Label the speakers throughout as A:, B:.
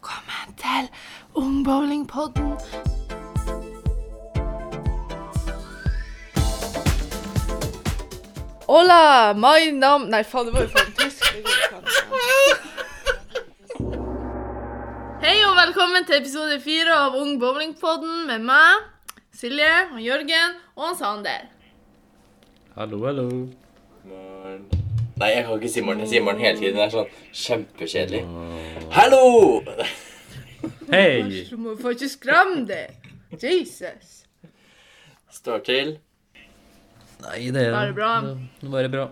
A: Velkommen til Ungbowlingpodden. Hola, my name Nei, faen, det var jo faen tysk. Hei og velkommen til episode fire av Ung bowlingpodden med meg, Silje, og Jørgen og han Sander.
B: Hallo, hallo.
C: Morgen. Nei, jeg kan ikke si morgen. Jeg sier morgen hele tiden. Det er sånn kjempekjedelig. Hallo!
B: Hei!
A: Du må få ikke skremme deg. Jesus.
C: Står til.
B: Nei, det er
A: Bare bra.
B: Det er bare bra.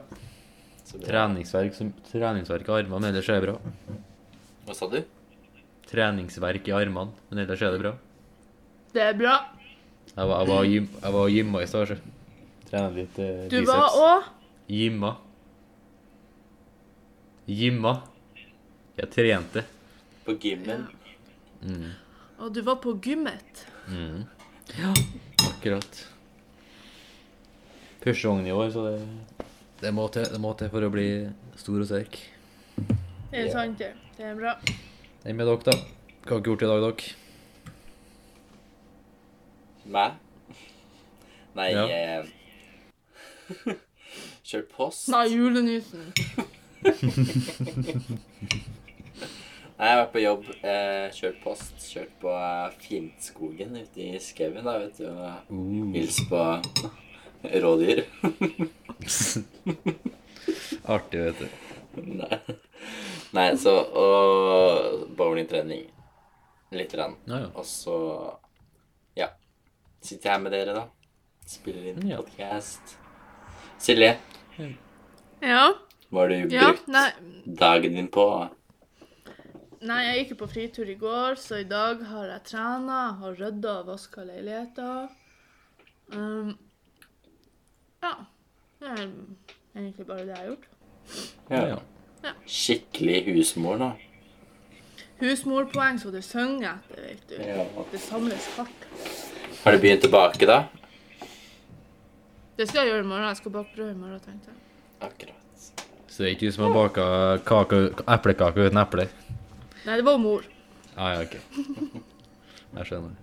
B: Treningsverk, som, treningsverk i armene, men ellers er det bra.
C: Hva sa du?
B: Treningsverk i armene, men ellers er det bra.
A: Det er bra.
B: Jeg var, jeg var, gym, jeg var gymma i stad, så. Trena litt eh,
A: Du
B: biceps.
A: var òg
B: Gymma. Gymma. Jeg trente.
C: På gymmen.
B: Mm.
A: Og du var på gymmet.
B: Mm. Ja, akkurat. Første gangen i år, så det, det, må til, det må til for å bli stor og sterk.
A: Det er sant, det. Det er bra.
B: Hvem med dere, da. Hva har dere gjort i dag, dere?
C: Meg? Nei
B: Ja.
C: eh, Kjørt post.
A: Nei, julenissen.
C: Nei, jeg har vært på jobb. Eh, kjørt post. Kjørt på eh, Finnskogen ute i skauen, da, vet du. Og
B: Uh.
C: hils på rådyr.
B: Artig, vet du.
C: Nei. Nei, så Og bowlingtrening. Lite grann.
B: Ja, ja.
C: Og så ja. Sitter jeg med dere, da. Spiller inn
B: Ja.
C: podcast. Silje,
A: Ja.
C: hva har du brukt
A: ja,
C: dagen din på?
A: Nei, jeg gikk jo på fritur i går, så i dag har jeg trena, har rydda og vaska leiligheter. Um, ja. Det er egentlig bare det jeg har gjort.
B: Ja.
A: Ja.
C: Skikkelig husmor da.
A: Husmorpoeng så du synger etter, vet du.
C: Ja.
A: Det samles hardt.
C: Har du begynt tilbake, da?
A: Det skal jeg gjøre i morgen. Jeg skal bake brød i morgen, tenkte jeg.
C: Akkurat.
B: Så det er ikke du som har baka kake, eplekake uten eple?
A: Nei, det var mor.
B: Ah, ja, ok. Jeg skjønner.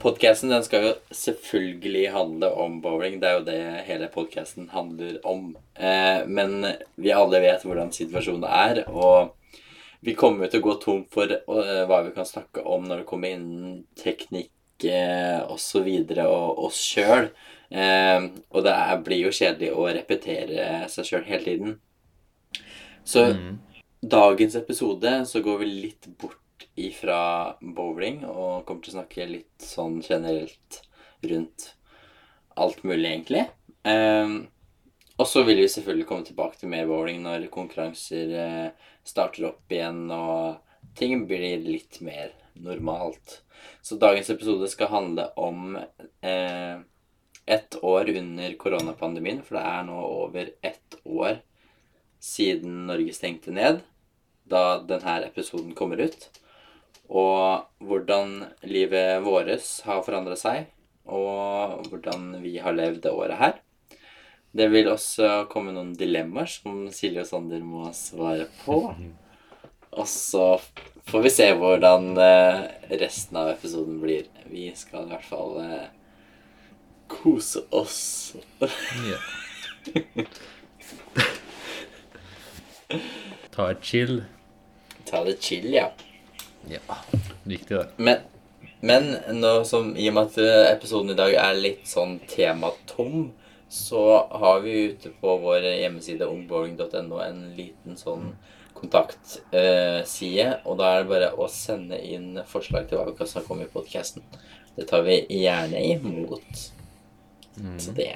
C: Podcasten den skal jo selvfølgelig handle om bowling. Det er jo det hele podcasten handler om. Eh, men vi alle vet hvordan situasjonen er, og vi kommer jo til å gå tom for uh, hva vi kan snakke om når det kommer innen teknikk eh, osv. Og, og oss sjøl. Eh, og det er, blir jo kjedelig å repetere seg sjøl hele tiden. Så
B: Mm.
C: dagens episode så går vi litt bort ifra bowling og kommer til å snakke litt sånn generelt rundt alt mulig, egentlig. Ehm, og så vil vi selvfølgelig komme tilbake til mer bowling når konkurranser eh, starter opp igjen og ting blir litt mer normalt. Så dagens episode skal handle om eh, ett år under koronapandemien, for det er nå over ett år siden Norge stengte ned, da denne episoden kommer ut. Og hvordan livet vårt har forandra seg, og hvordan vi har levd det året her. Det vil også komme noen dilemmaer som Silje og Sander må svare på. Og så får vi se hvordan eh, resten av episoden blir. Vi skal i hvert fall eh, kose oss.
B: Ja. Ta et chill.
C: Ta det chill, ja.
B: Ja, viktig det.
C: Men, men nå som, i og med at eh, episoden i dag er litt sånn tematom, så har vi ute på vår hjemmeside ungbowling.no en liten sånn kontaktside. og da er det bare å sende inn forslag til hva vi kan snakke om i podkasten. Det tar vi gjerne imot. Så det.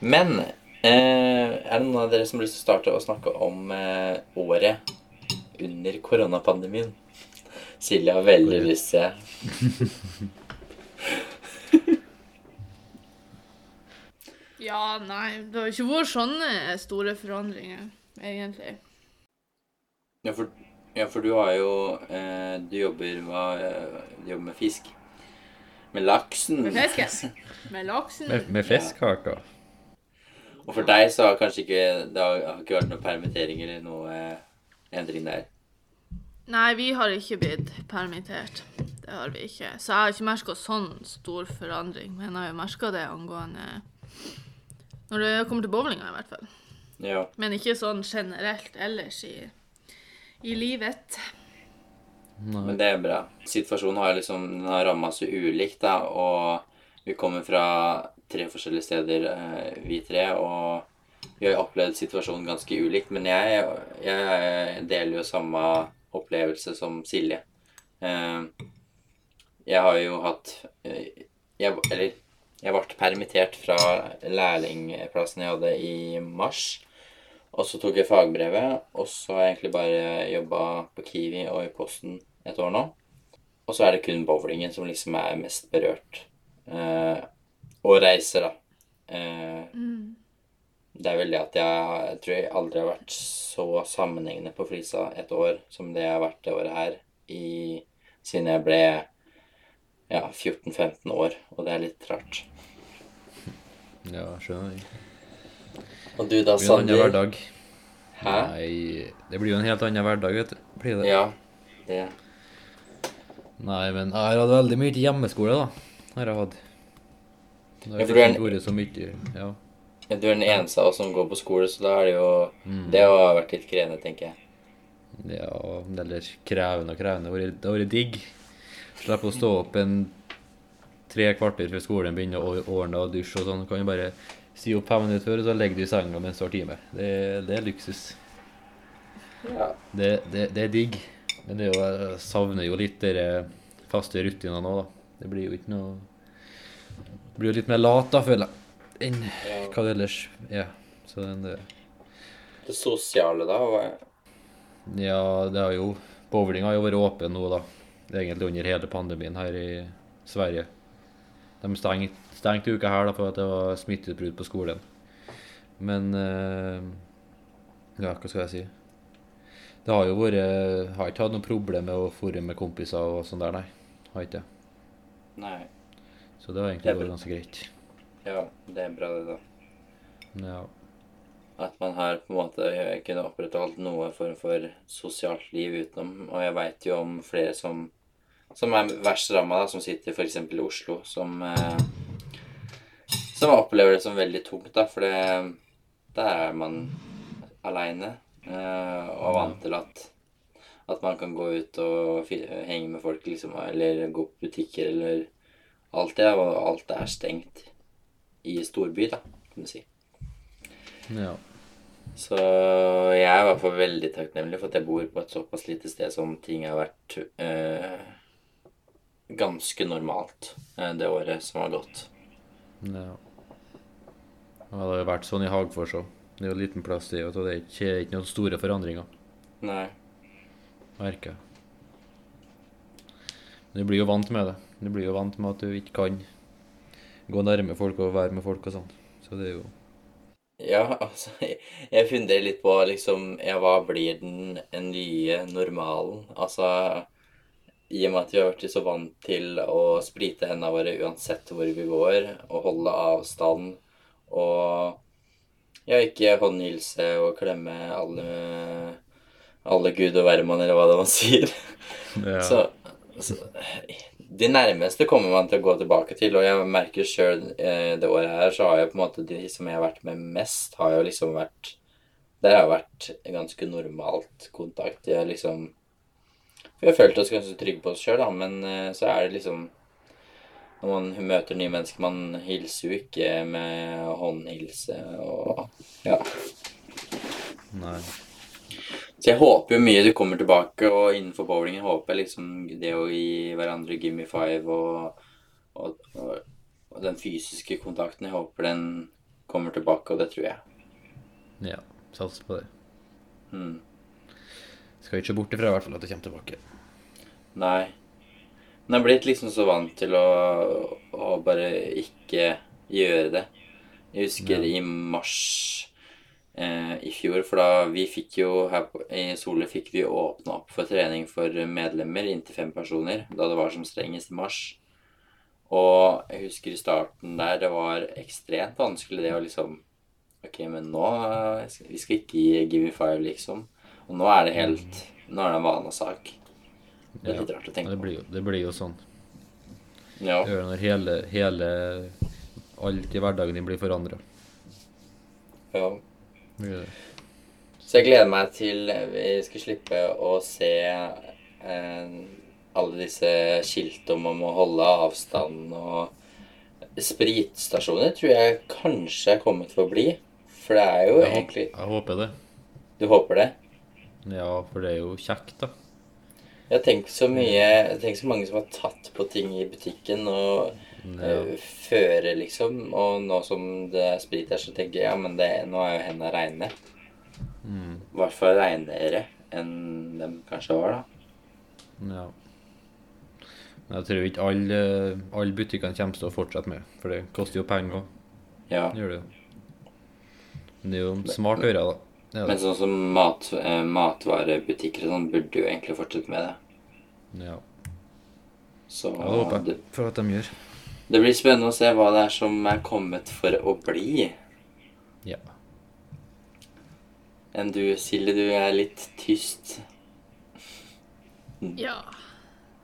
C: Men eh, er det noen av dere som har lyst til å starte å snakke om eh, året under koronapandemien? Silje har veldig lyst til det.
A: Ja, nei, det har ikke vært sånne store forandringer, egentlig.
C: Ja, for, ja, for du har jo eh, Du jobber, hva, eh, du jobber med fisk. Med laksen.
A: Med fisken. Med laksen.
B: Med, med fiskkaka.
C: Og for deg så har kanskje ikke det har, har ikke vært noen permittering eller noe eh, endring der?
A: Nei, vi har ikke blitt permittert. Det har vi ikke. Så jeg har ikke merka sånn stor forandring. Men jeg har jo merka det angående Når det kommer til bowlinga, i hvert fall.
C: Ja.
A: Men ikke sånn generelt ellers i, i livet.
B: Nei.
C: Men det er bra. Situasjonen har liksom den ramma så ulikt, da, og vi kommer fra tre forskjellige steder, eh, vi tre, og vi har jo opplevd situasjonen ganske ulikt. Men jeg, jeg deler jo samme opplevelse som Silje. Eh, Jeg har jo hatt eh, jeg, Eller jeg ble permittert fra lærlingplassen jeg hadde i mars. Og så tok jeg fagbrevet, og så har jeg egentlig bare jobba på Kiwi og i Posten et år nå. Og så er det kun bowlingen som liksom er mest berørt. Eh, og reiser, da. Eh,
A: Mm.
C: det er vel det at jeg, jeg tror jeg aldri har vært så sammenhengende på Flisa et år som det jeg har vært det året her, i, siden jeg ble ja, 14-15 år, og det er litt rart.
B: Ja, skjønner jeg.
C: Og du da,
B: hverdag.
C: Hæ?
B: Nei, det blir jo en helt annen hverdag, vet du. Blir det.
C: Ja, det
B: Nei, men jeg har hatt veldig mye hjemmeskole, da. Har jeg hatt. Det
C: Ja,
B: har
C: for er
B: ikke vært så mye, ja.
C: Du er den eneste av oss som går på skole, så da er det jo
B: Mm.
C: Det har vært litt krevende, tenker jeg.
B: Ja, eller er krevende og krevende. Det har vært digg. Slippe å stå opp en tre kvarter før skolen begynner å ordne og dusje og sånn. Kan jo bare si opp fem minutter før, og så legger du i senga mens du har time. Det, det er luksus.
C: Ja.
B: Det, det, det er digg. Men det jo, jeg savner jo litt de faste rutinene nå, da. Det blir jo ikke noe Det blir jo litt mer lat, da, føler jeg, enn
C: Ja.
B: hva det ellers er. Så den, det,
C: Det sosiale, da? Og...
B: Ja, det har jo Bowling har jo vært åpen nå, da. Egentlig under hele pandemien her i Sverige. De stengte, stengt uka her da for at det var smitteutbrudd på skolen. Men eh, Ja, hva skal jeg si? Det har jo vært Har ikke hatt noe problem med å fore med kompiser og sånn der, nei. Har ikke.
C: Nei.
B: Så det har egentlig vært ganske greit.
C: Ja, det er bra, det, da.
B: Ja.
C: At man har på en måte kunnet opprettholdt noe form for sosialt liv utenom. Og jeg veit jo om flere som, som er verst ramma, som sitter f.eks. i Oslo, som eh, Som opplever det som veldig tungt, da, for det, der er man aleine. Eh, og vant til at at man kan gå ut og henge med folk, liksom, eller gå på butikker, eller alt det. Og alt er stengt i storby, da, kan du si.
B: ja.
C: Så jeg er i hvert fall veldig takknemlig for at jeg bor på et såpass lite sted som ting har vært eh, ganske normalt eh, det året som har gått.
B: ja. Det har jo vært sånn i Hagfors òg. Det er jo en liten plass, det, og det er ikke, ikke noen store forandringer.
C: Nei.
B: merker jeg. Du blir jo vant med det. Du blir jo vant med at du ikke kan gå nærme folk og være med folk og sånn. Så det er jo
C: Ja, altså Jeg, jeg funderer litt på liksom Ja, hva blir den nye normalen? Altså I og med at vi har vært så vant til å sprite hendene våre uansett hvor vi går, og holde avstand og ja, ikke håndhilse og klemme alle alle gud og hvermann, eller hva det er man sier.
B: ja.
C: Så, så De nærmeste kommer man til å gå tilbake til, og jeg merker sjøl eh, det året her, så har jeg på en måte de som jeg har vært med mest, har jo liksom vært Der har vært ganske normalt kontakt. Jeg liksom Vi har følt oss ganske trygge på oss sjøl, da, men eh, så er det liksom Når man møter nye mennesker, man hilser jo ikke med håndhilse og Ja.
B: Nei.
C: Så jeg håper jo mye du kommer tilbake, og innenfor bowlingen håper jeg liksom det å gi hverandre gimme five og, og, og, og den fysiske kontakten, jeg håper den kommer tilbake, og det tror jeg.
B: Ja, satser på det.
C: Mm.
B: Skal ikke bort ifra i hvert fall at det kommer tilbake.
C: Nei. Men jeg er blitt liksom så vant til å, å bare ikke gjøre det. Jeg husker
B: Ja.
C: i mars eh, i fjor, for da vi fikk jo her på, i Sole fikk vi åpna opp for trening for medlemmer inntil fem personer, da det var som strengest i mars. Og jeg husker i starten der det var ekstremt vanskelig det å liksom Ok, men nå eh, Vi skal ikke gi Give me five, liksom. Og nå er det helt Nå er det en vanesak. Det er litt rart å tenke
B: det,
C: på.
B: blir jo, det blir jo sånn.
C: Ja.
B: Det når hele, hele Alt i hverdagen din blir forandra.
C: ja. Så jeg gleder meg til vi skal slippe å se eh, alle disse skiltene om å holde avstand og Spritstasjoner tror jeg kanskje er kommet for å bli. For det er jo
B: Jeg, håper,
C: egentlig
B: jeg håper det.
C: Du håper det?
B: Ja, for det er jo kjekt, da.
C: Jeg tenker så mye Tenk så mange som har tatt på ting i butikken og
B: Ja.
C: uh, fører, liksom. Og nå som det er sprit her, så tenker jeg ja, men det, nå er jo hendene reine.
B: Mm.
C: I hvert fall reinere enn de kanskje var, da.
B: Ja. Men jeg tror ikke alle, alle butikkene kommer til å fortsette med, for det koster jo penger.
C: Ja.
B: Det gjør det jo. Men det er jo smart å gjøre, da. Er
C: Men sånn som mat, eh, matvarebutikker og sånn burde jo egentlig fortsette med det.
B: Ja.
C: Så
B: ja, det håper
C: det,
B: jeg for at de gjør.
C: det blir spennende å se hva det er som er kommet for å bli.
B: Ja.
C: Enn du, Silje, du er litt tyst.
A: Ja.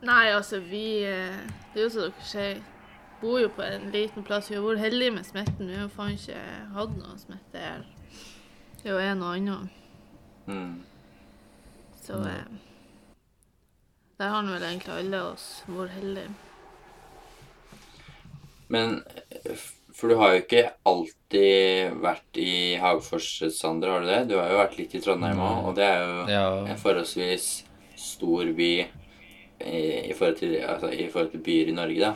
A: Nei, altså, vi eh, Det er jo som dere sier, bor jo på en liten plass. Vi har vært heldige med smitten. Vi har jo faen ikke hatt noe smitte her. Det er jo en og annen.
C: Mm.
A: Så eh, der har nå vel egentlig alle oss vært heldige.
C: Men eh, For du har jo ikke alltid vært i Hagfors, Sander, har du det? Du har jo vært litt i Trondheim òg, og det er jo
B: Ja,
C: en forholdsvis stor by i, i, forhold til, altså, i forhold til byer i Norge, da.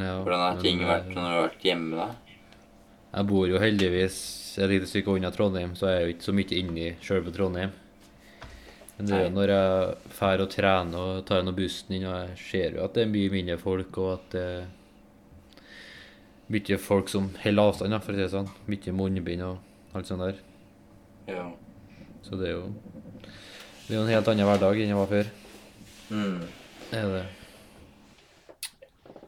B: ja,
C: Hvordan har
B: men,
C: ting vært
B: eh,
C: når du har vært hjemme, da?
B: Jeg bor jo heldigvis et lite stykke unna Trondheim, så jeg er jo ikke så mye inne i selve Trondheim. Men det er jo når jeg drar og trener og tar noe bussen inn, og jeg ser jo at det er mye mindre folk, og at det er mye folk som holder avstand, for å si det sånn. Mye munnbind og alt sånt der.
C: Ja.
B: Så det er jo det er jo en helt annen hverdag enn det var før.
C: Mm.
B: Det er det.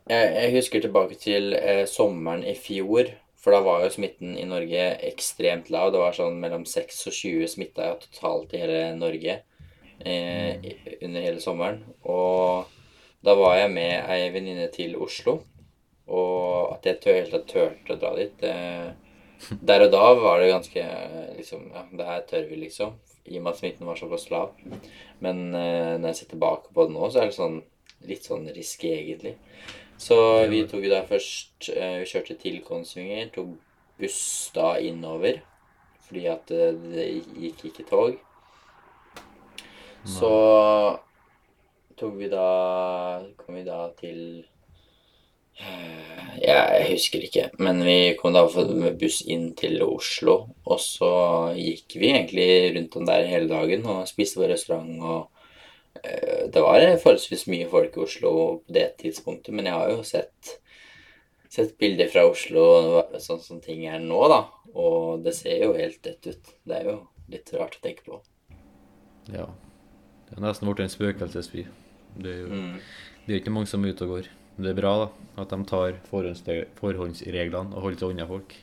C: Jeg, jeg husker tilbake til eh, sommeren i fjor, for da var jo smitten i Norge ekstremt lav. Det var sånn mellom 6 og 20 smitta totalt i hele Norge eh, under hele sommeren. Og da var jeg med ei venninne til Oslo, og at jeg tør, helt turte å dra dit eh, Der og da var det ganske liksom Ja, det her tør vi, liksom. I og med at smitten var såpass lav. Men eh, når jeg ser tilbake på det nå, så er det sånn litt sånn risky, egentlig. Så vi tok jo da først eh, Vi kjørte til Kongsvinger, tok buss da innover. Fordi at eh, det gikk ikke tog. Så tok vi da Kom vi da til eh, Jeg husker ikke, men vi kom da med buss inn til Oslo. Og så gikk vi egentlig rundt om der hele dagen og spiste på restaurant. og Det var forholdsvis mye folk i Oslo på det tidspunktet, men jeg har jo sett sett bilder fra Oslo sånn som ting er nå, da. Og det ser jo helt dødt ut. Det er jo litt rart å tenke på.
B: Ja. Det er nesten blitt en spøkelsesby. Det er jo
C: Mm.
B: det er ikke mange som er ute og går. Men Det er bra da, at de tar forhåndsreglene og holder seg unna folk.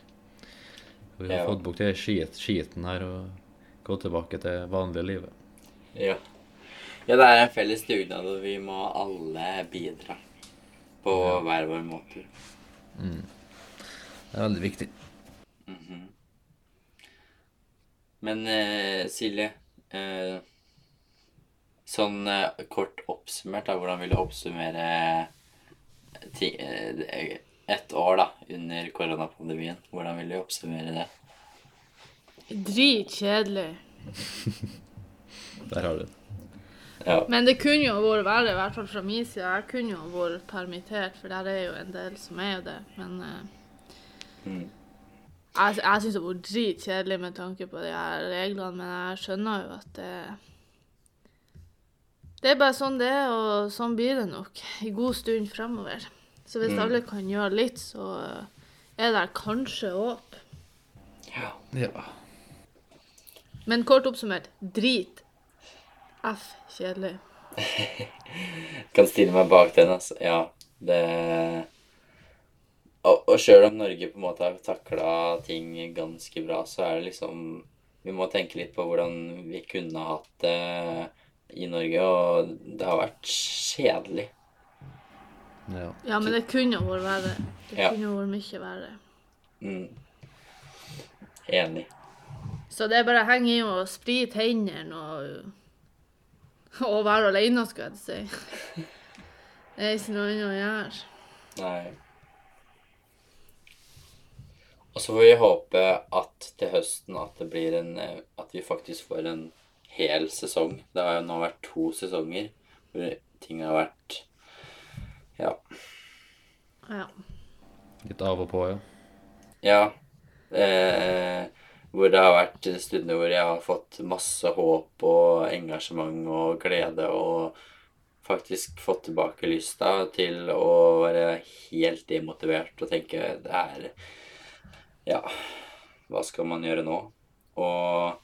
B: Vi har
C: Ja.
B: fått bort skiten her og gått tilbake til vanlige livet.
C: Ja. Ja, det er en felles dugnad, og vi må alle bidra på hver vår måte.
B: Det er veldig viktig.
C: Mhm. Men eh, Silje, eh, sånn eh, kort oppsummert, da, hvordan vil du oppsummere ti, eh, ett år da, under koronapandemien? Hvordan vil du oppsummere det?
A: Dritkjedelig.
B: Der har du det.
C: Ja.
A: Men det kunne jo vært verre, i hvert fall fra min side. Jeg kunne jo vært permittert, for der er jo en del som er jo det. Men uh,
C: Mm.
A: jeg, jeg syns det var dritkjedelig med tanke på de her reglene, men jeg skjønner jo at det Det er bare sånn det er, og sånn blir det nok i god stund fremover. Så hvis
C: Mm.
A: alle kan gjøre litt, så er det kanskje håp.
C: ja.
B: Ja.
A: Men kort oppsummert drit. F kjedelig.
C: Kan stille meg bak den, altså. Ja, det Og, og sjøl om Norge på en måte har takla ting ganske bra, så er det liksom Vi må tenke litt på hvordan vi kunne hatt det i Norge, og det har vært kjedelig.
B: Ja.
A: Ja, men det kunne vært verre. Det
C: Ja.
A: kunne vært mye verre.
C: Mm. Enig.
A: Så det er bare å henge i og sprite hendene og, og være alene, skulle jeg si. Det er ikke noe annet å gjøre.
C: Nei. Og så får vi håpe at til høsten at det blir en eh, At vi faktisk får en hel sesong. Det har jo nå vært to sesonger hvor ting har vært Ja.
A: Ja.
B: Litt av og på, ja.
C: Ja. Eh, hvor det har vært stunder hvor jeg har fått masse håp og engasjement og glede og faktisk fått tilbake lysta til å være helt demotivert og tenke det er Ja, hva skal man gjøre nå? Og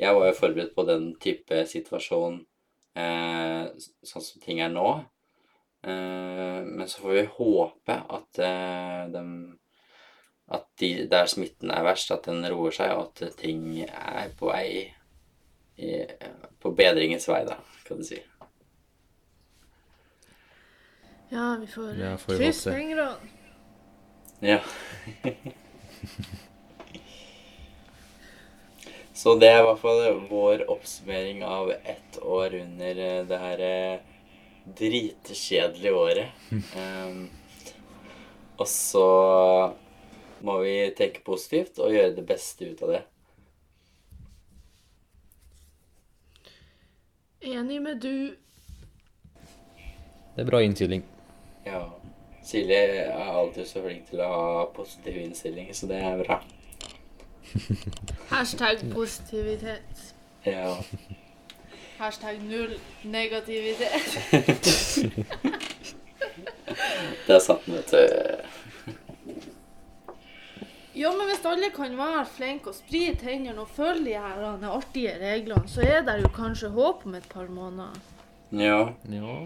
C: jeg var jo forberedt på den type situasjon eh, sånn som ting er nå. Eh, men så får vi håpe at eh, dem at de, der smitten er verst, at den roer seg, og at ting er på vei i, På bedringens vei, da, kan du si.
A: Ja, vi får
B: Ja, får vi
A: krysse fingrene.
C: Ja. Så det er i hvert fall vår oppsummering av ett år under eh, det her eh, dritkjedelige året. Um, og så må vi tenke positivt og gjøre det beste ut av det.
A: Enig med du.
B: Det er bra innstilling.
C: Ja. Silje er alltid så flink til å ha positiv innstilling, så det er bra.
A: Hashtag positivitet.
C: Ja.
A: Hashtag null negativitet.
C: Det er sant, vet du.
A: Ja, men hvis alle kan være flinke og sprite hendene og følge de her de artige reglene, så er det jo kanskje håp om et par måneder.
C: Ja.
B: Ja.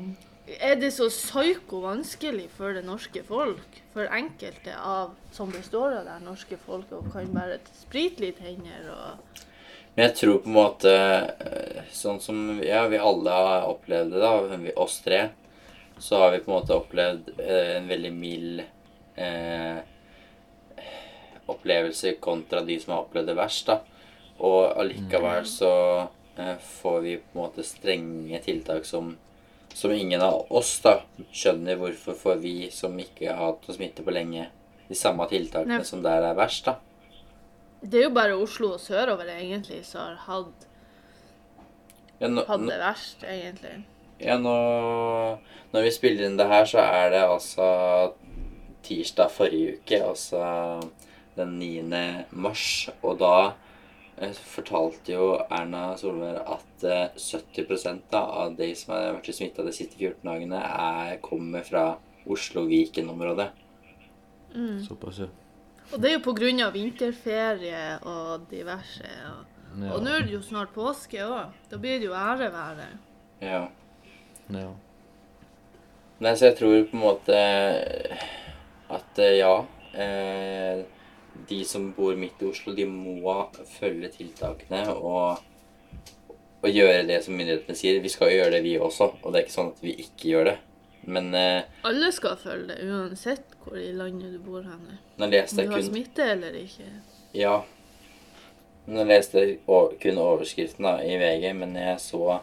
A: Er det så psyko vanskelig for det norske folk, for enkelte av som består av det norske folk, og kan bare sprite litt hender og
C: Men jeg tror på en måte eh, Sånn som ja, vi alle har opplevd det, da, vi, oss tre, så har vi på en måte opplevd eh, en veldig mild eh, opplevelse kontra de som har opplevd det verst, da. Og allikevel så eh, får vi på en måte strenge tiltak som som ingen av oss da skjønner hvorfor får vi som ikke har hatt noe smitte på lenge, de samme tiltakene
A: Nei.
C: som der er verst, da.
A: Det er jo bare Oslo og sørover egentlig som har hatt,
C: Ja, nå-
A: hatt det verst, egentlig.
C: Ja, nå Når vi spiller inn det her, så er det altså tirsdag forrige uke, altså den 9. mars. Og da eh, fortalte jo Erna Solberg at eh, 70 da, av de som har vært smitta de siste 14 dagene, er, kommer fra Oslo-Viken-området.
A: Mm.
B: Såpass, ja.
A: Og det er jo på grunn av vinterferie og diverse. Og,
B: Ja.
A: og nå er det jo snart påske òg. Da blir det jo æreværet.
C: Ja.
B: ja.
C: Nei, så jeg tror på en måte at eh, ja eh, De som bor midt i Oslo, de må følge tiltakene og, og gjøre det som myndighetene sier. Vi skal jo gjøre det, vi også, og det er ikke sånn at vi ikke gjør det. Men eh,
A: Alle skal følge det, uansett hvor i landet du bor hen.
C: nå
A: Om du har
C: kun
A: smitte eller ikke.
C: Ja. Nå leste jeg kun overskriften da, i VG, men jeg så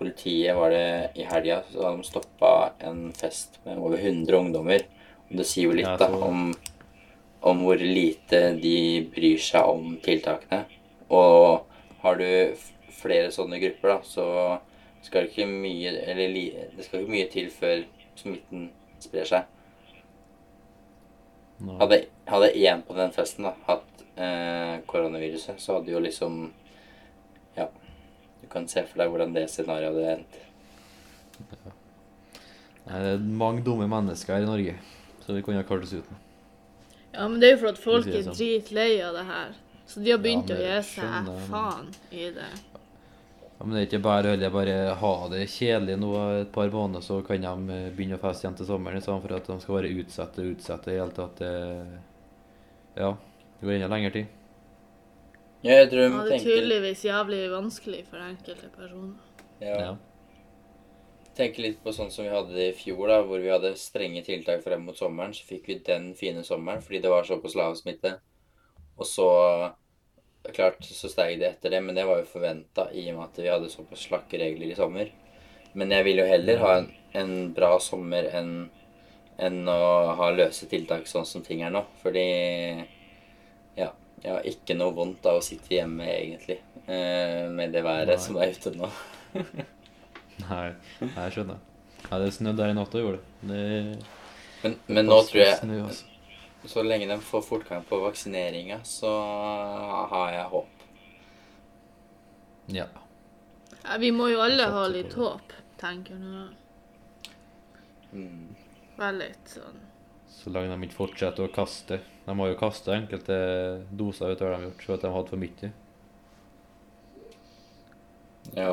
C: politiet var det i helga, så hadde de stoppa en fest med over 100 ungdommer. Og det sier jo litt
B: Ja,
C: da, om, om hvor lite de bryr seg om tiltakene. Og har du flere sånne grupper, da, så skal det ikke mye Eller det skal ikke mye til før smitten sprer seg. Hadde, hadde én på den festen da, hatt eh, koronaviruset, så hadde jo liksom Ja. Du kan se for deg hvordan det scenarioet hadde endt.
B: Nei, det er mange dumme mennesker her i Norge, så vi kunne ha klart oss uten.
A: Ja, men det er jo for at folk er
B: sånn.
A: dritlei av det her. Så de har begynt
B: Ja,
A: å gi seg
B: skjønner,
A: faen i det.
B: Ja, men det er ikke bare å bare ha det kjedelig nå et par måneder, så kan de eh, begynne å feste igjen til sommeren, i stedet for at de skal bare utsette og utsette i det hele tatt. Ja, det går enda lengre tid.
C: Ja, jeg tror de
A: Ja, det er tydeligvis jævlig vanskelig for enkelte personer.
C: ja.
B: Ja.
C: Tenker litt på sånn som vi hadde det i fjor, da, hvor vi hadde strenge tiltak frem mot sommeren. Så fikk vi den fine sommeren fordi det var såpass lav smitte. Og så Klart så steg det etter det, men det var jo forventa i og med at vi hadde såpass slakke regler i sommer. Men jeg vil jo heller ha en, en bra sommer enn enn å ha løse tiltak sånn som ting er nå. Fordi ja, jeg har ikke noe vondt av å sitte hjemme, egentlig. Eh, med det været
B: Nei.
C: som er ute nå.
B: Nei, jeg skjønner. Ja, det snødde her i natt òg, gjorde det. det.
C: Men, men nå tror jeg
B: Snø, altså.
C: Så lenge de får fortgang på vaksineringa, så har jeg håp.
B: Ja.
A: Ja, vi må jo alle ha litt håp, tenker jeg nå.
C: Mm.
A: Være litt sånn
B: Så lenge de ikke fortsetter å kaste. De har jo kasta enkelte doser utover de har gjort, så at de hadde for mye.
C: Ja.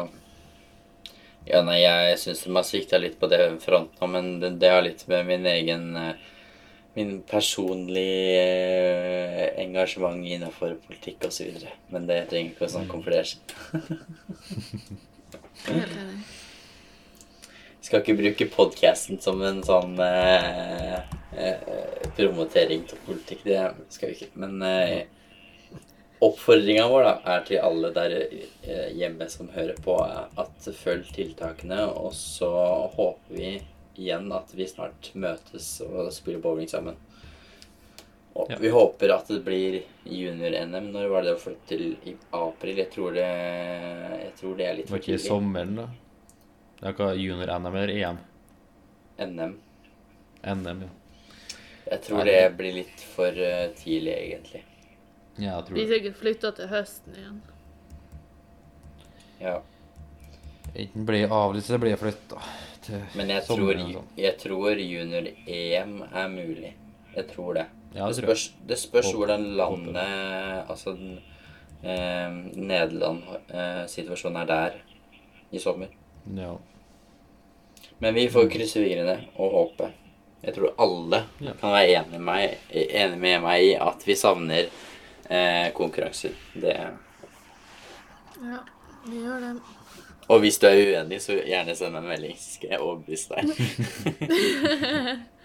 C: Ja, nei, jeg syns de har svikta litt på det fronten, men det, det har litt med min egen eh, Min personlige eh, engasjement innenfor politikk osv. Men det trenger ikke å snakke om.
A: Helt enig.
C: Skal ikke bruke podkasten som en sånn eh, eh, promotering til politikk. Det skal vi ikke. Men eh, oppfordringa vår da, er til alle der eh, hjemme som hører på, at følg tiltakene. Og så håper vi igjen at vi snart møtes og spiller bowling sammen. Og
B: Ja.
C: vi håper at det blir junior-NM. Når var det å flytte til i april? Jeg tror det, jeg tror det er litt
B: Var ikke i sommeren, da? Det er ikke junior-NM eller EM?
C: NM.
B: NM, ja.
C: Jeg tror
B: Nei,
C: det
B: det-
C: blir litt for eh, tidlig, egentlig.
B: Ja, jeg tror
A: Blir
B: det.
A: sikkert flytta til høsten igjen.
C: Ja.
B: Enten blir avlyst eller blir flytta til
C: Men jeg tror,
B: sommeren. eller
C: jeg tror junior-EM er mulig. Jeg tror det.
B: Ja,
C: Det
B: det tror jeg.
C: spørs, det spørs
B: Håper-
C: hvordan landet Altså den, eh, Nederland-situasjonen er der i sommer.
B: Ja.
C: Men vi får krysse fingrene og håpe. Jeg tror alle
B: Ja.
C: kan være enig med, meg, enig med meg i at vi savner eh, konkurranser. Det
A: Ja, vi gjør det.
C: Og hvis du er uenig, så gjerne send meg en melding, så skal jeg overbevise deg.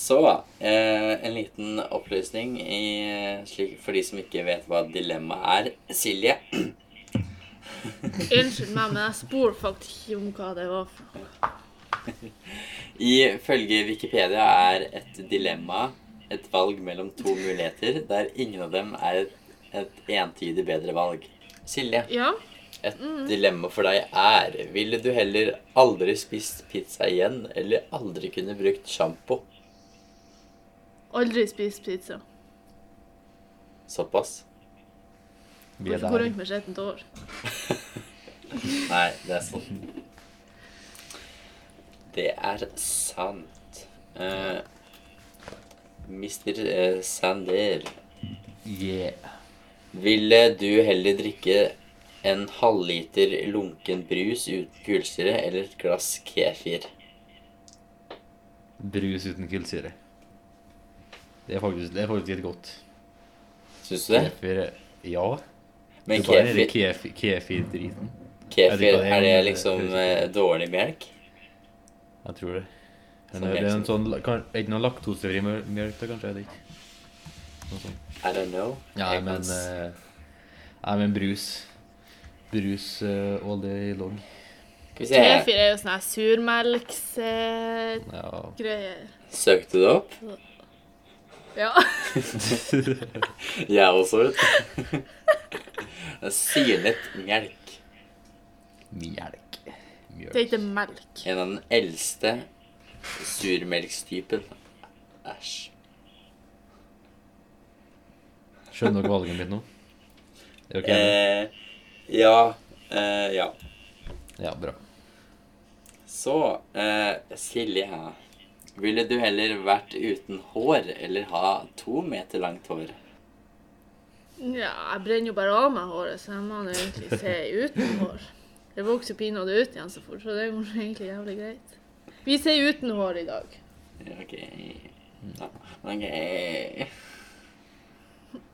C: Så eh, en liten opplysning i, slik, for de som ikke vet hva dilemma er. Silje,
A: Unnskyld meg, men jeg spor faktisk ikke om hva det var.
C: ifølge Wikipedia er et dilemma et valg mellom to muligheter der ingen av dem er et, et entydig bedre valg. Silje,
A: Ja,
C: et dilemma for deg er Ville du heller aldri spist pizza igjen, eller aldri kunne brukt sjampo?
A: aldri spist pizza.
C: Såpass?
B: Vi er
A: Hvorfor Går
B: der.
A: rundt med skjettent hår?
C: Nei, det er sant. Det er sant. Uh, Mr. eh, Sander,
B: Yeah.
C: ville du heller drikke en halvliter lunken brus uten kullsyre eller et glass kefir?
B: Brus uten kullsyre. Det er faktisk, det er faktisk litt godt.
C: Syns du det?
B: Kefir Ja.
C: Men
B: det er bare
C: kefir,
B: kefir, kefir-driten.
C: kefir
B: er,
C: det liksom eh, dårlig melk?
B: Jeg tror det. Men det er en sånn kan- Er ikke noe laktosefri mjølk, da, kanskje? Er det ikke? Noe sånt.
C: I don't know.
B: Ja,
C: Jeg
B: men
C: kan s-
B: eh, Nei, men brus. Brus uh, all day long.
C: Skal vi se.
A: Kefir er jo sånn her surmelksgreier.
B: Ja.
C: Søkte du opp?
A: ja.
C: Jeg også, vet du. Det er Syrnet melk.
B: Melk. Mjølk.
A: Det er ikke melk.
C: En av den eldste surmelkstypen. Æsj.
B: Skjønner dere valget mitt nå? Er dere enige?
C: Eh, ja. Eh, ja.
B: Ja, bra.
C: Så eh, Silje her. Ville du heller vært uten hår eller ha to meter langt hår?
A: Ja, jeg brenner jo bare av meg håret, så jeg må egentlig se uten hår. Det vokser pinadø ut igjen så fort, så det går egentlig jævlig greit. Vi ser uten hår i dag.
C: OK. Ja, OK.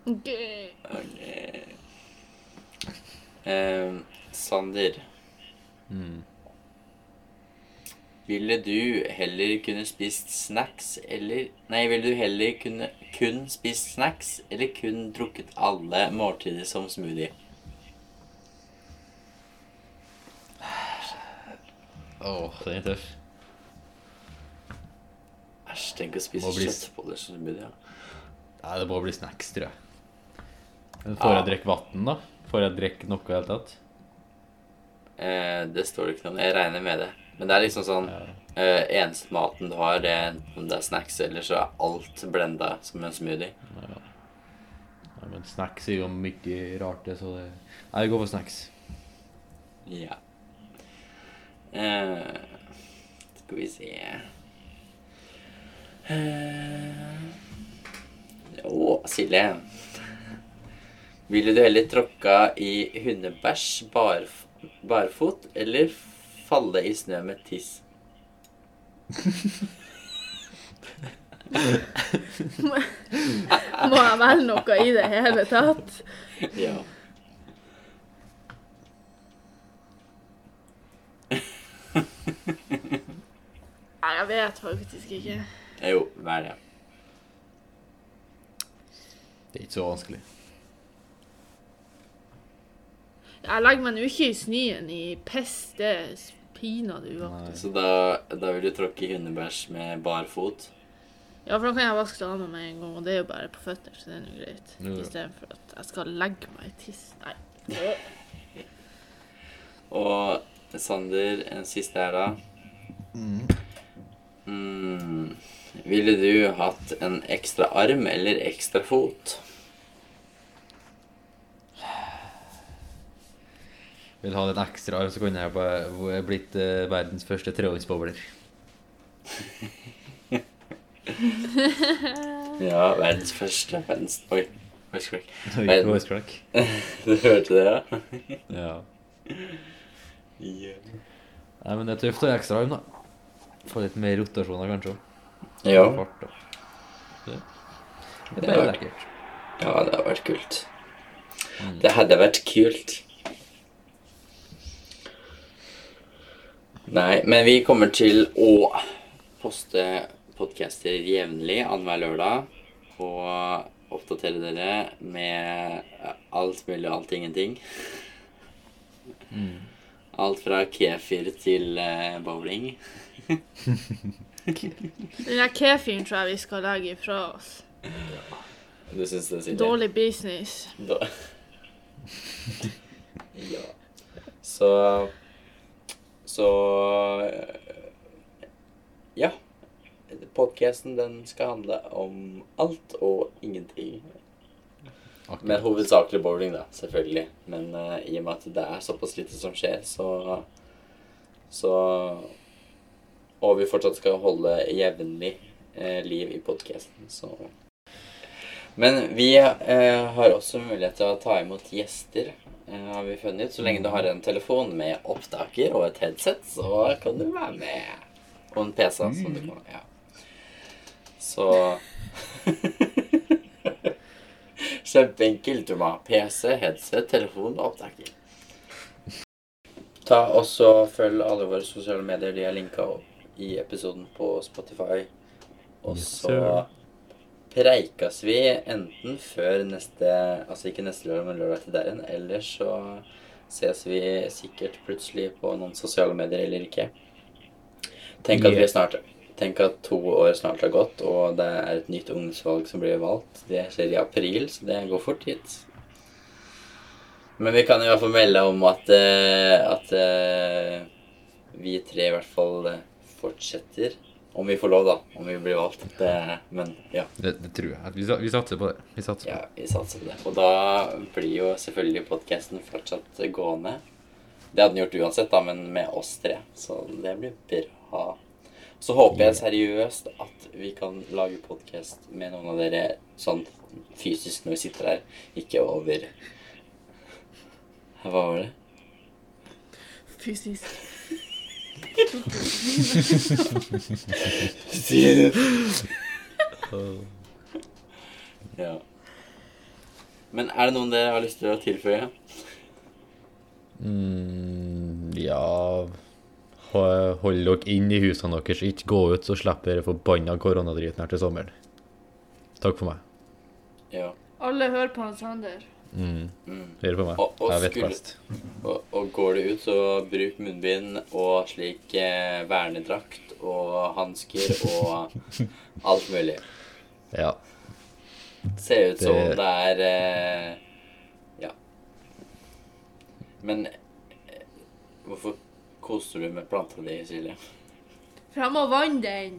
A: Ok.
C: ok. Eh, Sander,
B: Mm.
C: ville du heller kunne spist snacks eller Nei, ville du heller kunne kun spist snacks eller kun drukket alle måltider som smoothie?
B: Åh, den er tøff.
C: Æsj, tenk å spise
B: bli
C: kjøttboller som smoothie.
B: Nei, det må bli snacks, tror jeg. Men Får
C: Ja.
B: jeg drikke vann, da? Får jeg drikke noe i det hele tatt?
C: Eh, det står det ikke noe om. Jeg regner med det. Men det er liksom sånn
B: Ja.
C: eh, Eneste maten du har, det er om det er snacks, eller så er alt blenda som en smoothie.
B: Nei, men snacks er jo mye rart, det, så det Nei, vi går for snacks.
C: Ja. Eh, skal vi se Å, uh, oh, Silje. Ville du heller tråkka i hundebæsj barf barfot eller falle i snø med tiss?
A: Må jeg velge noe i det hele tatt?
C: Ja.
A: Nei, jeg vet faktisk ikke.
C: Jo, verre. det.
B: Det er ikke så vanskelig.
A: Jeg legger meg nå ikke i snøen i piss. Det er pinadø uaktuelt.
C: Så da, da vil du tråkke hundebæsj med bar fot?
A: Ja, for da kan jeg vaske det av meg med en gang, og det er jo bare på føtter, så det er nå greit.
B: Ja. jo.
A: Istedenfor at jeg skal legge meg i tiss. Nei.
C: Og Sander, en siste her, da. Mm. Ville du hatt en ekstra arm eller ekstra fot?
B: Vil ha en ekstra arm, så kunne jeg bare blitt uh, verdens første treåringsbowler.
C: Ja, verdens første. Verdens Oi. oi, skrekk.
B: Oi,
C: Men-
B: voice crack.
C: Du hørte det, ja?
B: Ja.
C: Ja.
B: Nei, men det er tøft å ha ekstra arm, da. Få litt mer rotasjoner, kanskje.
C: Ja,
B: Fart. Det, det
C: Det
B: er
C: er-
B: lekkert.
C: ja det hadde vært kult.
B: Mm.
C: Det hadde vært kult. Nei, men vi kommer til å poste podcaster jevnlig annenhver lørdag. Og oppdatere dere med alt mulig og alt ingenting.
B: Mm.
C: Alt fra kefir til eh, bowling.
A: Den der kefiren tror jeg vi skal legge ifra oss.
C: Du syns det, Silje?
A: Dårlig business.
C: Da. ja. Så Så Ja. Podkasten den skal handle om alt og ingenting. Men hovedsakelig bowling, da, selvfølgelig. Men uh, i og med at det er såpass lite som skjer, så Så Og vi fortsatt skal holde jevnlig uh, liv i podkasten, så Men vi uh, har også mulighet til å ta imot gjester, har vi funnet. Så lenge du har en telefon med opptaker og et headset, så kan du være med. Og en PC, som du kan Ja. Så Kjempeenkelt. Du må ha PC, headset, telefon og opptaker. Ta også Følg alle våre sosiale medier. De er linka opp i episoden på Spotify. Og så preikas vi enten før neste Altså ikke neste lørdag, men lørdag til der igjen. Eller så ses vi sikkert plutselig på noen sosiale medier eller ikke. Tenk at vi
B: er
C: snart Tenk at to år snart har gått, og det er et nytt ungdomsvalg som blir valgt. Det skjer i april, så det går fort hit. Men vi kan i hvert fall melde om at, eh, at eh, vi tre i hvert fall eh, fortsetter. Om vi får lov, da. Om vi blir valgt. Det, men ja,
B: Det, det tror jeg. Vi, vi satser på det. Vi satser på
C: ja, vi satser på det. Og da blir jo selvfølgelig podkasten fortsatt gående. Det hadde den gjort uansett, da, men med oss tre. Så det blir bra. Så håper jeg seriøst at vi kan lage podkast med noen av dere sånn fysisk når vi sitter her, ikke over Hva var det?
A: Fysisk.
C: Ja. Men er det noen dere har lyst til å tilføye?
B: Mm, ja Hold dere inn i husene deres, ikke gå ut, så slipper dere forbanna koronadriten her til sommeren. Takk for meg.
C: Ja.
A: Alle hører på Hans Sander.
B: Mm. Hører på meg.
C: Og- og
B: Jeg vet
C: skulle-
B: best.
C: Og, og går du ut, så bruk munnbind og slik eh, vernedrakt og hansker og alt mulig.
B: Ja.
C: Ser ut som
B: Det-
C: det er eh, Ja. Men eh, hvorfor koser du med planta di, Silje?
A: For jeg må vanne den.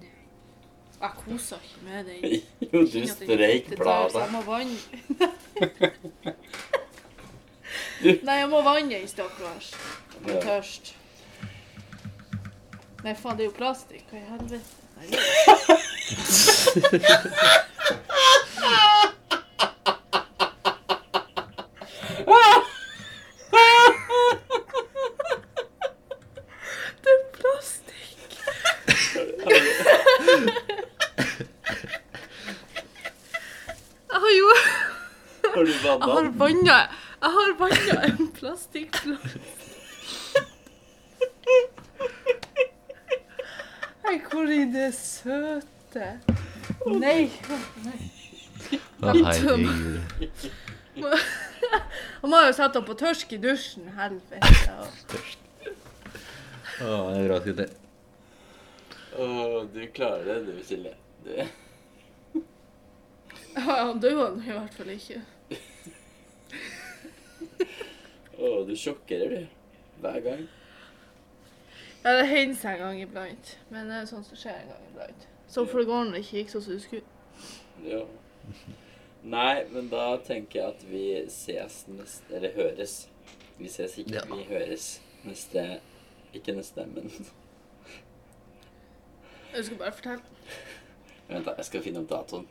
A: Jeg koser ikke med den.
C: Jo, du streik bladet.
A: Jeg må vanne Nei, jeg må vanne den, stakkars. Jeg blir tørst. Nei, faen, det er jo plastikk. Hva i helvete? Nei, det- Det er plastikk. Jeg har jo
C: Har du
A: Jeg har
C: vanna?
A: Jeg har vanna en plastikkplast. Nei, hvor er det søte? Nei. nei.
B: Herregud.
A: Han må jo sette opp på tørsk i dusjen. Helvete.
B: Å, det er bra skutt.
C: Å, du klarer det, du, Silje. Du.
A: Ja, Han døde nå i hvert fall ikke.
C: Du sjokkerer, du. Hver gang.
A: Ja, det hender seg en gang iblant. Men det er sånt som skjer en gang iblant. Så for det går når det ikke gikk sånn som du skulle.
C: Ja. Nei, men da tenker jeg at vi ses neste Eller høres. Vi ses ikke,
B: Ja.
C: vi høres neste Ikke neste, men
A: Jeg skal bare fortelle.
C: Vent, da. Jeg skal finne opp datoen.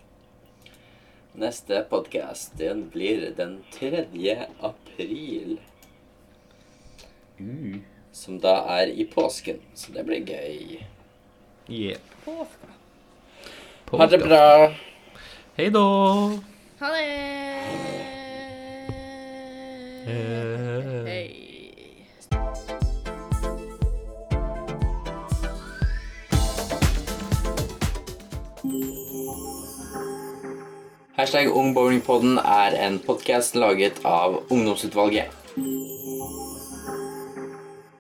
C: Neste podkast, den blir den 3. april.
B: Uh.
C: Som da er i påsken. Så det blir gøy.
B: Yeah.
A: Påska.
C: Ha det bra.
B: Hei da.
A: Ha det!
B: Eh.
A: Hei.
C: Hashtag Ungbowlingpodden er en podkast laget av Ungdomsutvalget.